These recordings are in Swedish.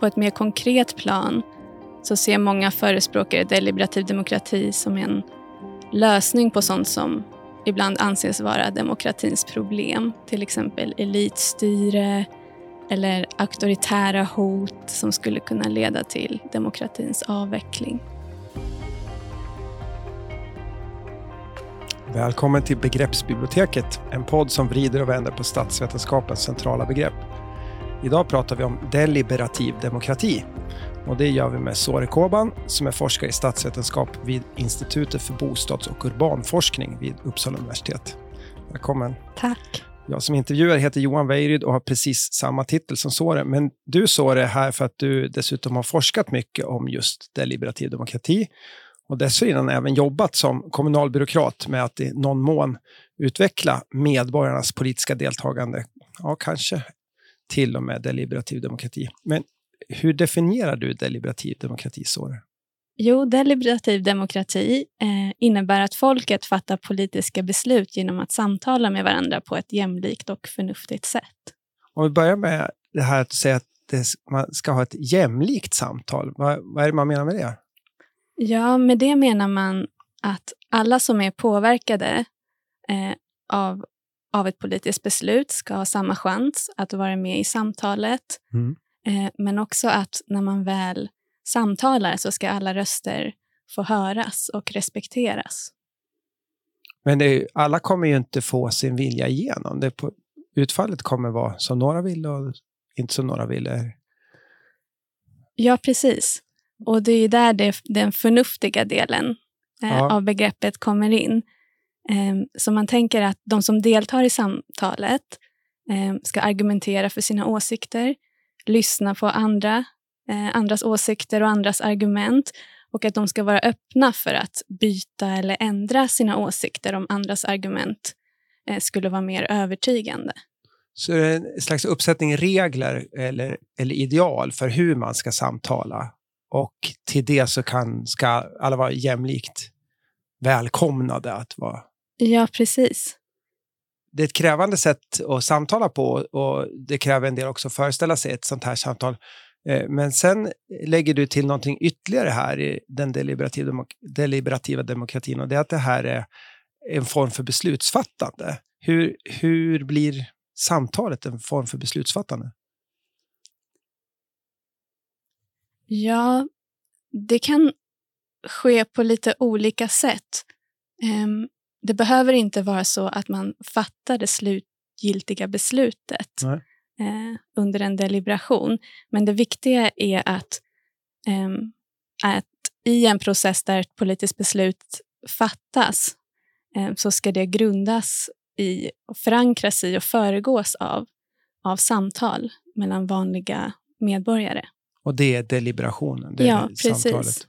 på ett mer konkret plan så ser många förespråkare deliberativ demokrati som en lösning på sånt som ibland anses vara demokratins problem. Till exempel elitstyre eller auktoritära hot som skulle kunna leda till demokratins avveckling. Välkommen till Begreppsbiblioteket, en podd som vrider och vänder på statsvetenskapens centrala begrepp. Idag pratar vi om deliberativ demokrati. Och det gör vi med Sore Koban som är forskare i statsvetenskap vid Institutet för bostads och urbanforskning vid Uppsala universitet. Välkommen. Tack. Jag som intervjuar heter Johan Weirid och har precis samma titel som Sore. Men du Sore är här för att du dessutom har forskat mycket om just deliberativ demokrati och dessförinnan även jobbat som kommunalbyråkrat med att i någon mån utveckla medborgarnas politiska deltagande. Ja, kanske till och med deliberativ demokrati. Men hur definierar du deliberativ demokrati, Sore? Jo, deliberativ demokrati eh, innebär att folket fattar politiska beslut genom att samtala med varandra på ett jämlikt och förnuftigt sätt. Om vi börjar med det här att säga att det, man ska ha ett jämlikt samtal. Vad, vad är det man menar med det? Ja, med det menar man att alla som är påverkade eh, av, av ett politiskt beslut ska ha samma chans att vara med i samtalet. Mm. Eh, men också att när man väl samtalar så ska alla röster få höras och respekteras. Men det, alla kommer ju inte få sin vilja igenom. Det på, utfallet kommer vara som några vill och inte som några vill. Ja, precis. Och det är där det, den förnuftiga delen eh, ja. av begreppet kommer in. Ehm, så man tänker att de som deltar i samtalet ehm, ska argumentera för sina åsikter, lyssna på andra, eh, andras åsikter och andras argument och att de ska vara öppna för att byta eller ändra sina åsikter om andras argument eh, skulle vara mer övertygande. Så det är en slags uppsättning regler eller, eller ideal för hur man ska samtala och till det så kan, ska alla vara jämlikt välkomnade att vara... Ja, precis. Det är ett krävande sätt att samtala på och det kräver en del också att föreställa sig ett sånt här samtal. Eh, men sen lägger du till någonting ytterligare här i den deliberativa, demok deliberativa demokratin och det är att det här är en form för beslutsfattande. Hur, hur blir samtalet en form för beslutsfattande? Ja, det kan ske på lite olika sätt. Det behöver inte vara så att man fattar det slutgiltiga beslutet uh, under en deliberation. Men det viktiga är att, um, att i en process där ett politiskt beslut fattas um, så ska det grundas i, och förankras i och föregås av, av samtal mellan vanliga medborgare. Och det är deliberationen, det ja, precis. samtalet.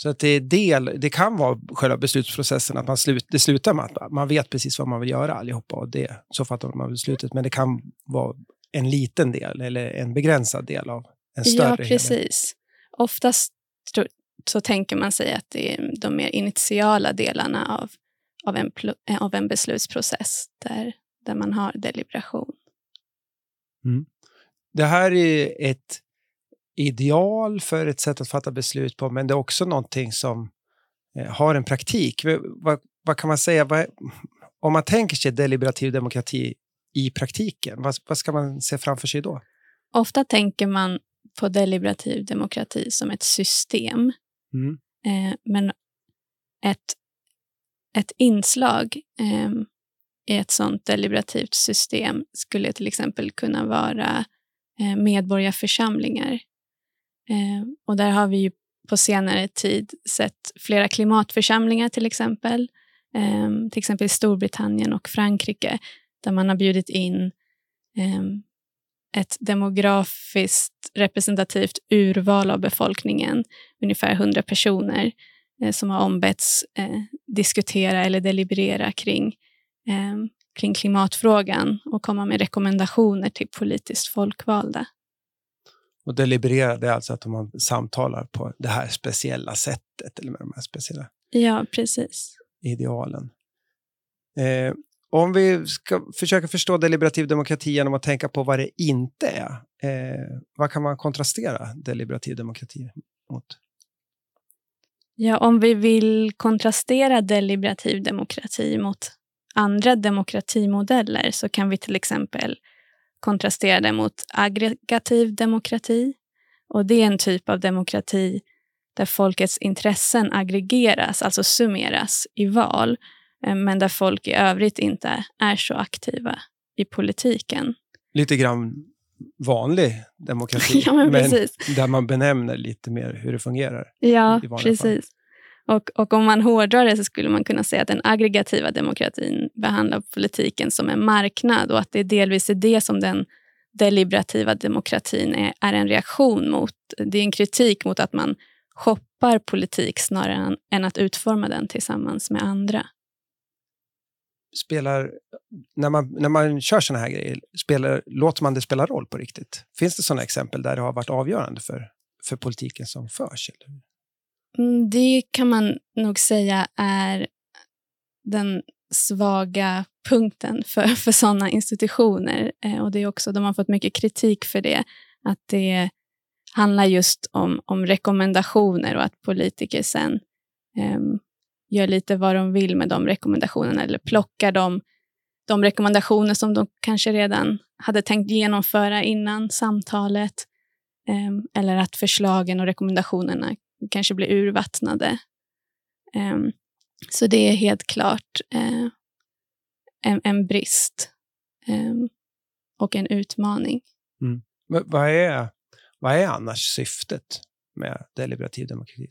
Så att det, är del, det kan vara själva beslutsprocessen, att man slut, det slutar med att man vet precis vad man vill göra allihopa och det, så fattar man beslutet. Men det kan vara en liten del eller en begränsad del av en större Ja, precis. Helhet. Oftast så tänker man sig att det är de mer initiala delarna av, av, en, av en beslutsprocess där, där man har deliberation. Mm. Det här är ett ideal för ett sätt att fatta beslut på, men det är också någonting som eh, har en praktik. Vad, vad kan man säga? Vad, om man tänker sig deliberativ demokrati i praktiken, vad, vad ska man se framför sig då? Ofta tänker man på deliberativ demokrati som ett system. Mm. Eh, men ett, ett inslag eh, i ett sånt deliberativt system skulle till exempel kunna vara eh, medborgarförsamlingar Eh, och där har vi ju på senare tid sett flera klimatförsamlingar till exempel. Ehm, till exempel i Storbritannien och Frankrike där man har bjudit in ehm, ett demografiskt representativt urval av befolkningen, ungefär 100 personer, eh, som har ombetts eh, diskutera eller deliberera kring, ehm, kring klimatfrågan och komma med rekommendationer till politiskt folkvalda. Och deliberera, det är alltså att man samtalar på det här speciella sättet eller med de här speciella ja, precis. idealen. Eh, Om vi ska försöka förstå deliberativ demokrati genom att tänka på vad det inte är, eh, vad kan man kontrastera deliberativ demokrati mot? Ja, om vi vill kontrastera deliberativ demokrati mot andra demokratimodeller så kan vi till exempel kontrastera det mot aggregativ demokrati. Och Det är en typ av demokrati där folkets intressen aggregeras, alltså summeras i val, eh, men där folk i övrigt inte är så aktiva i politiken. Lite grann vanlig demokrati, ja, men, men där man benämner lite mer hur det fungerar. Ja, precis. Och, och, om man hårdrar det så skulle man kunna säga att den aggregativa demokratin behandlar politiken som en marknad och att det delvis är det som den deliberativa demokratin är, är en reaktion mot. Det är en kritik mot att man shoppar politik snarare än att utforma den tillsammans med andra. Spelar, när, man, när man kör såna här grejer, spelar, låter man det spela roll på riktigt? Finns det sådana exempel där det har varit avgörande för, för politiken som förs? Eller? Mm, det kan man nog säga är den svaga punkten för, för sådana institutioner. Eh, och det är också, de har fått mycket kritik för det. Att det handlar just om, om rekommendationer och att politiker sen eh, gör lite vad de vill med de rekommendationerna eller plockar de, de rekommendationer som de kanske redan hade tänkt genomföra innan samtalet. Eh, eller att förslagen och rekommendationerna kanske blir urvattnade. Um, så det är helt klart uh, en, en, brist um, och en utmaning. Mm. Vad, är, vad är annars syftet med deliberativ demokrati?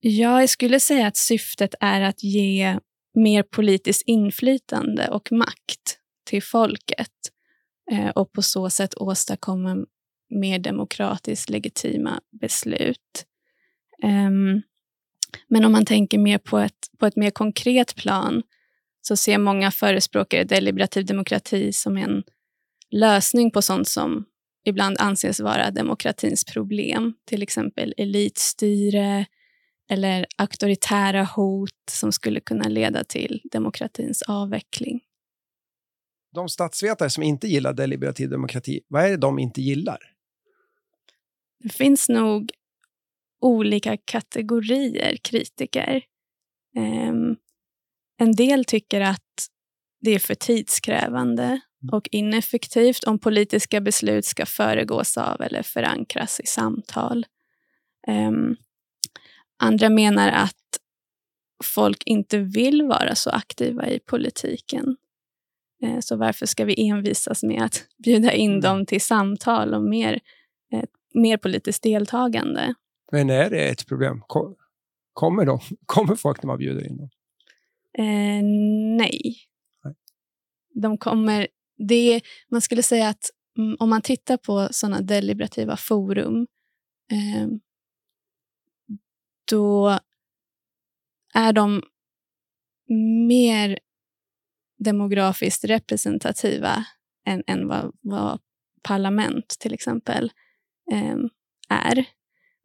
Ja, jag skulle säga att syftet är att ge mer politiskt inflytande och makt till folket eh, och på så sätt åstadkomma mer demokratiskt legitima beslut. Um, men om man tänker mer på ett, på ett mer konkret plan så ser många förespråkare deliberativ demokrati som en lösning på sånt som ibland anses vara demokratins problem. Till exempel elitstyre eller auktoritära hot som skulle kunna leda till demokratins avveckling. De statsvetare som inte gillar deliberativ demokrati, vad är det de inte gillar? Det finns nog olika kategorier kritiker. Um, en del tycker att det är för tidskrävande mm. och ineffektivt om politiska beslut ska föregås av eller förankras i samtal. Um, andra menar att folk inte vill vara så aktiva i politiken. Uh, så varför ska vi envisas med att bjuda in mm. dem till samtal och mer mer politiskt deltagande. Men är det ett problem? Kommer, de, kommer folk när man bjuder in dem? Eh, nej. nej. De kommer... Det, man skulle säga att mm, om man tittar på sådana deliberativa forum eh, då är de mer demografiskt representativa än, än vad, vad parlament till exempel är.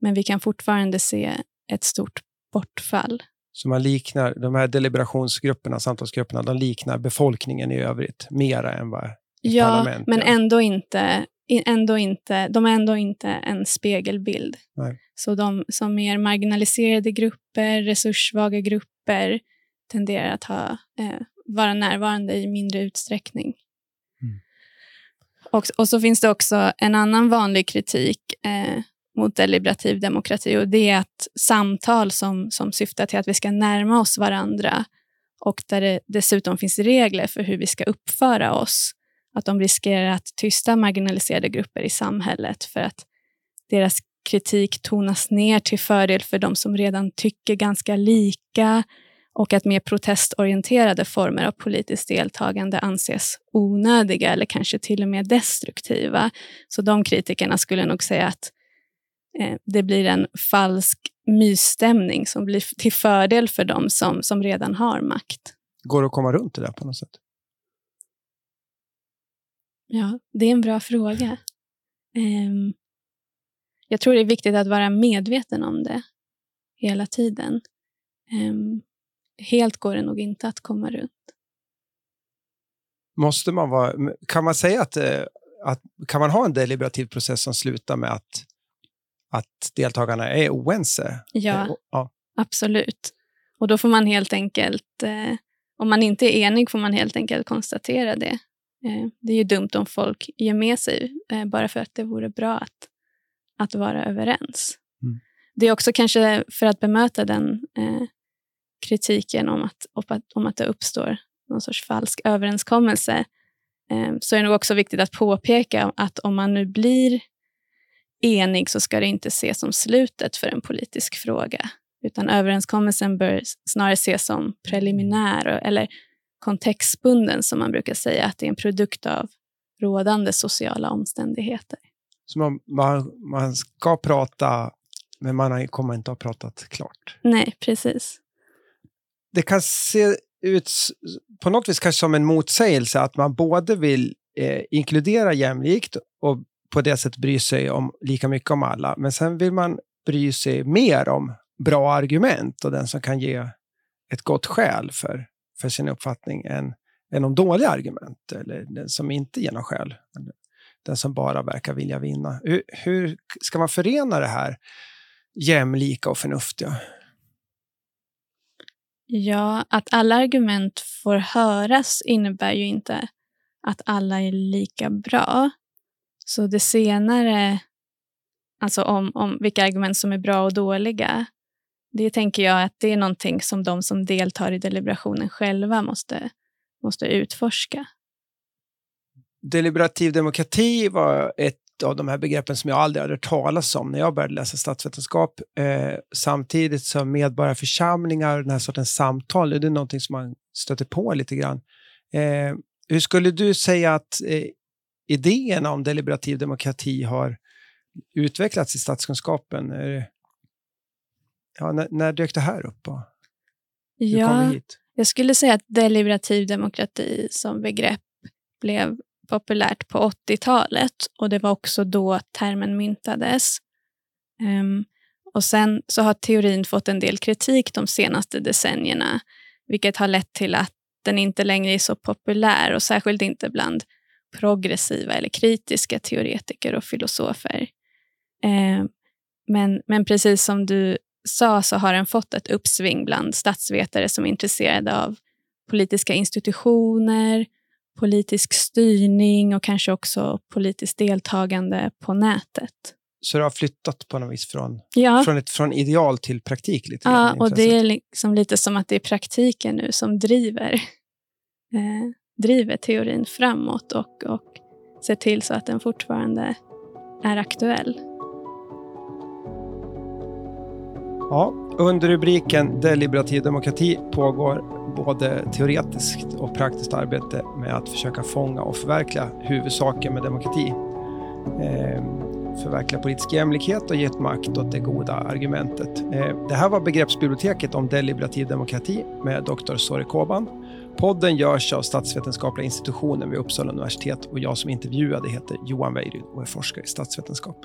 Men vi kan fortfarande se ett stort bortfall. Så man liknar, de här deliberationsgrupperna, samtalsgrupperna, de liknar befolkningen i övrigt mera än vad Ja, men ändå inte, ändå inte, de är ändå inte en spegelbild. Nej. Så de som mer marginaliserade grupper, resurssvaga grupper tenderar att ha, eh, vara närvarande i mindre utsträckning. Och, och så finns det också en annan vanlig kritik eh, mot deliberativ demokrati och det är att samtal som, som syftar till att vi ska närma oss varandra och där det dessutom finns regler för hur vi ska uppföra oss, att de riskerar att tysta marginaliserade grupper i samhället för att deras kritik tonas ner till fördel för de som redan tycker ganska lika och att mer protestorienterade former av politiskt deltagande anses onödiga eller kanske till och med destruktiva. Så de kritikerna skulle nog säga att eh, det blir en falsk mysstämning som blir till fördel för dem som, som redan har makt. Går det att komma runt det där på något sätt? Ja, det är en bra fråga. Um, jag tror det är viktigt att vara medveten om det hela tiden. Helt går det nog inte att komma runt. måste man vara, kan man säga att, eh, att kan man ha en deliberativ process som slutar med att, att deltagarna är oense? Ja, eh, ja, absolut. Och då får man helt enkelt, eh, om man inte är enig får man helt enkelt konstatera det. Eh, det är ju dumt om folk ger med sig eh, bara för att det vore bra att, att vara överens. Mm. Det är också kanske för att bemöta den eh, kritiken om att, om att det uppstår någon sorts falsk överenskommelse, eh, så är det nog också viktigt att påpeka att om man nu blir enig så ska det inte ses som slutet för en politisk fråga, utan överenskommelsen bör snarare ses som preliminär eller kontextbunden, som man brukar säga, att det är en produkt av rådande sociala omständigheter. Så man, man, man ska prata, men man kommer inte ha pratat klart? Nej, precis. Det kan se ut på något vis kanske som en motsägelse att man både vill eh, inkludera jämlikt och på det sättet bry sig om lika mycket om alla, men sen vill man bry sig mer om bra argument och den som kan ge ett gott skäl för, för sin uppfattning än, än om dåliga argument eller den som inte ger något skäl. Den som bara verkar vilja vinna. Hur, hur ska man förena det här jämlika och förnuftiga? Ja, att alla argument får höras innebär ju inte att alla är lika bra. Så det senare, alltså om, om vilka argument som är bra och dåliga, det tänker jag att det är någonting som de som deltar i deliberationen själva måste, måste utforska. Deliberativ demokrati var ett av de här begreppen som jag aldrig hade hört talas om när jag började läsa statsvetenskap. Eh, samtidigt som medborgarförsamlingar, den här sortens samtal, det är någonting som man stöter på lite grann. Eh, hur skulle du säga att eh, idéerna om deliberativ demokrati har utvecklats i statskunskapen? Ja, när, när dök det här upp? Och hur ja, kom hit? Jag skulle säga att deliberativ demokrati som begrepp blev populärt på 80-talet och det var också då termen myntades. Um, och sen så har teorin fått en del kritik de senaste decennierna, vilket har lett till att den inte längre är så populär och särskilt inte bland progressiva eller kritiska teoretiker och filosofer. Um, men, men precis som du sa så har den fått ett uppsving bland statsvetare som är intresserade av politiska institutioner, politisk styrning och kanske också politiskt deltagande på nätet. Så det har flyttat på något vis från, ja. från, ett, från ideal till praktik? Lite ja, och det är liksom lite som att det är praktiken nu som driver, eh, driver teorin framåt och, och ser till så att den fortfarande är aktuell. Ja, under rubriken Deliberativ demokrati pågår både teoretiskt och praktiskt arbete med att försöka fånga och förverkliga huvudsaken med demokrati. Eh, förverkliga politisk jämlikhet och ge makt åt det goda argumentet. Eh, det här var begreppsbiblioteket om deliberativ demokrati med doktor Sori Koban. Podden görs av Statsvetenskapliga institutionen vid Uppsala universitet och jag som intervjuade heter Johan Weiryd och är forskare i statsvetenskap.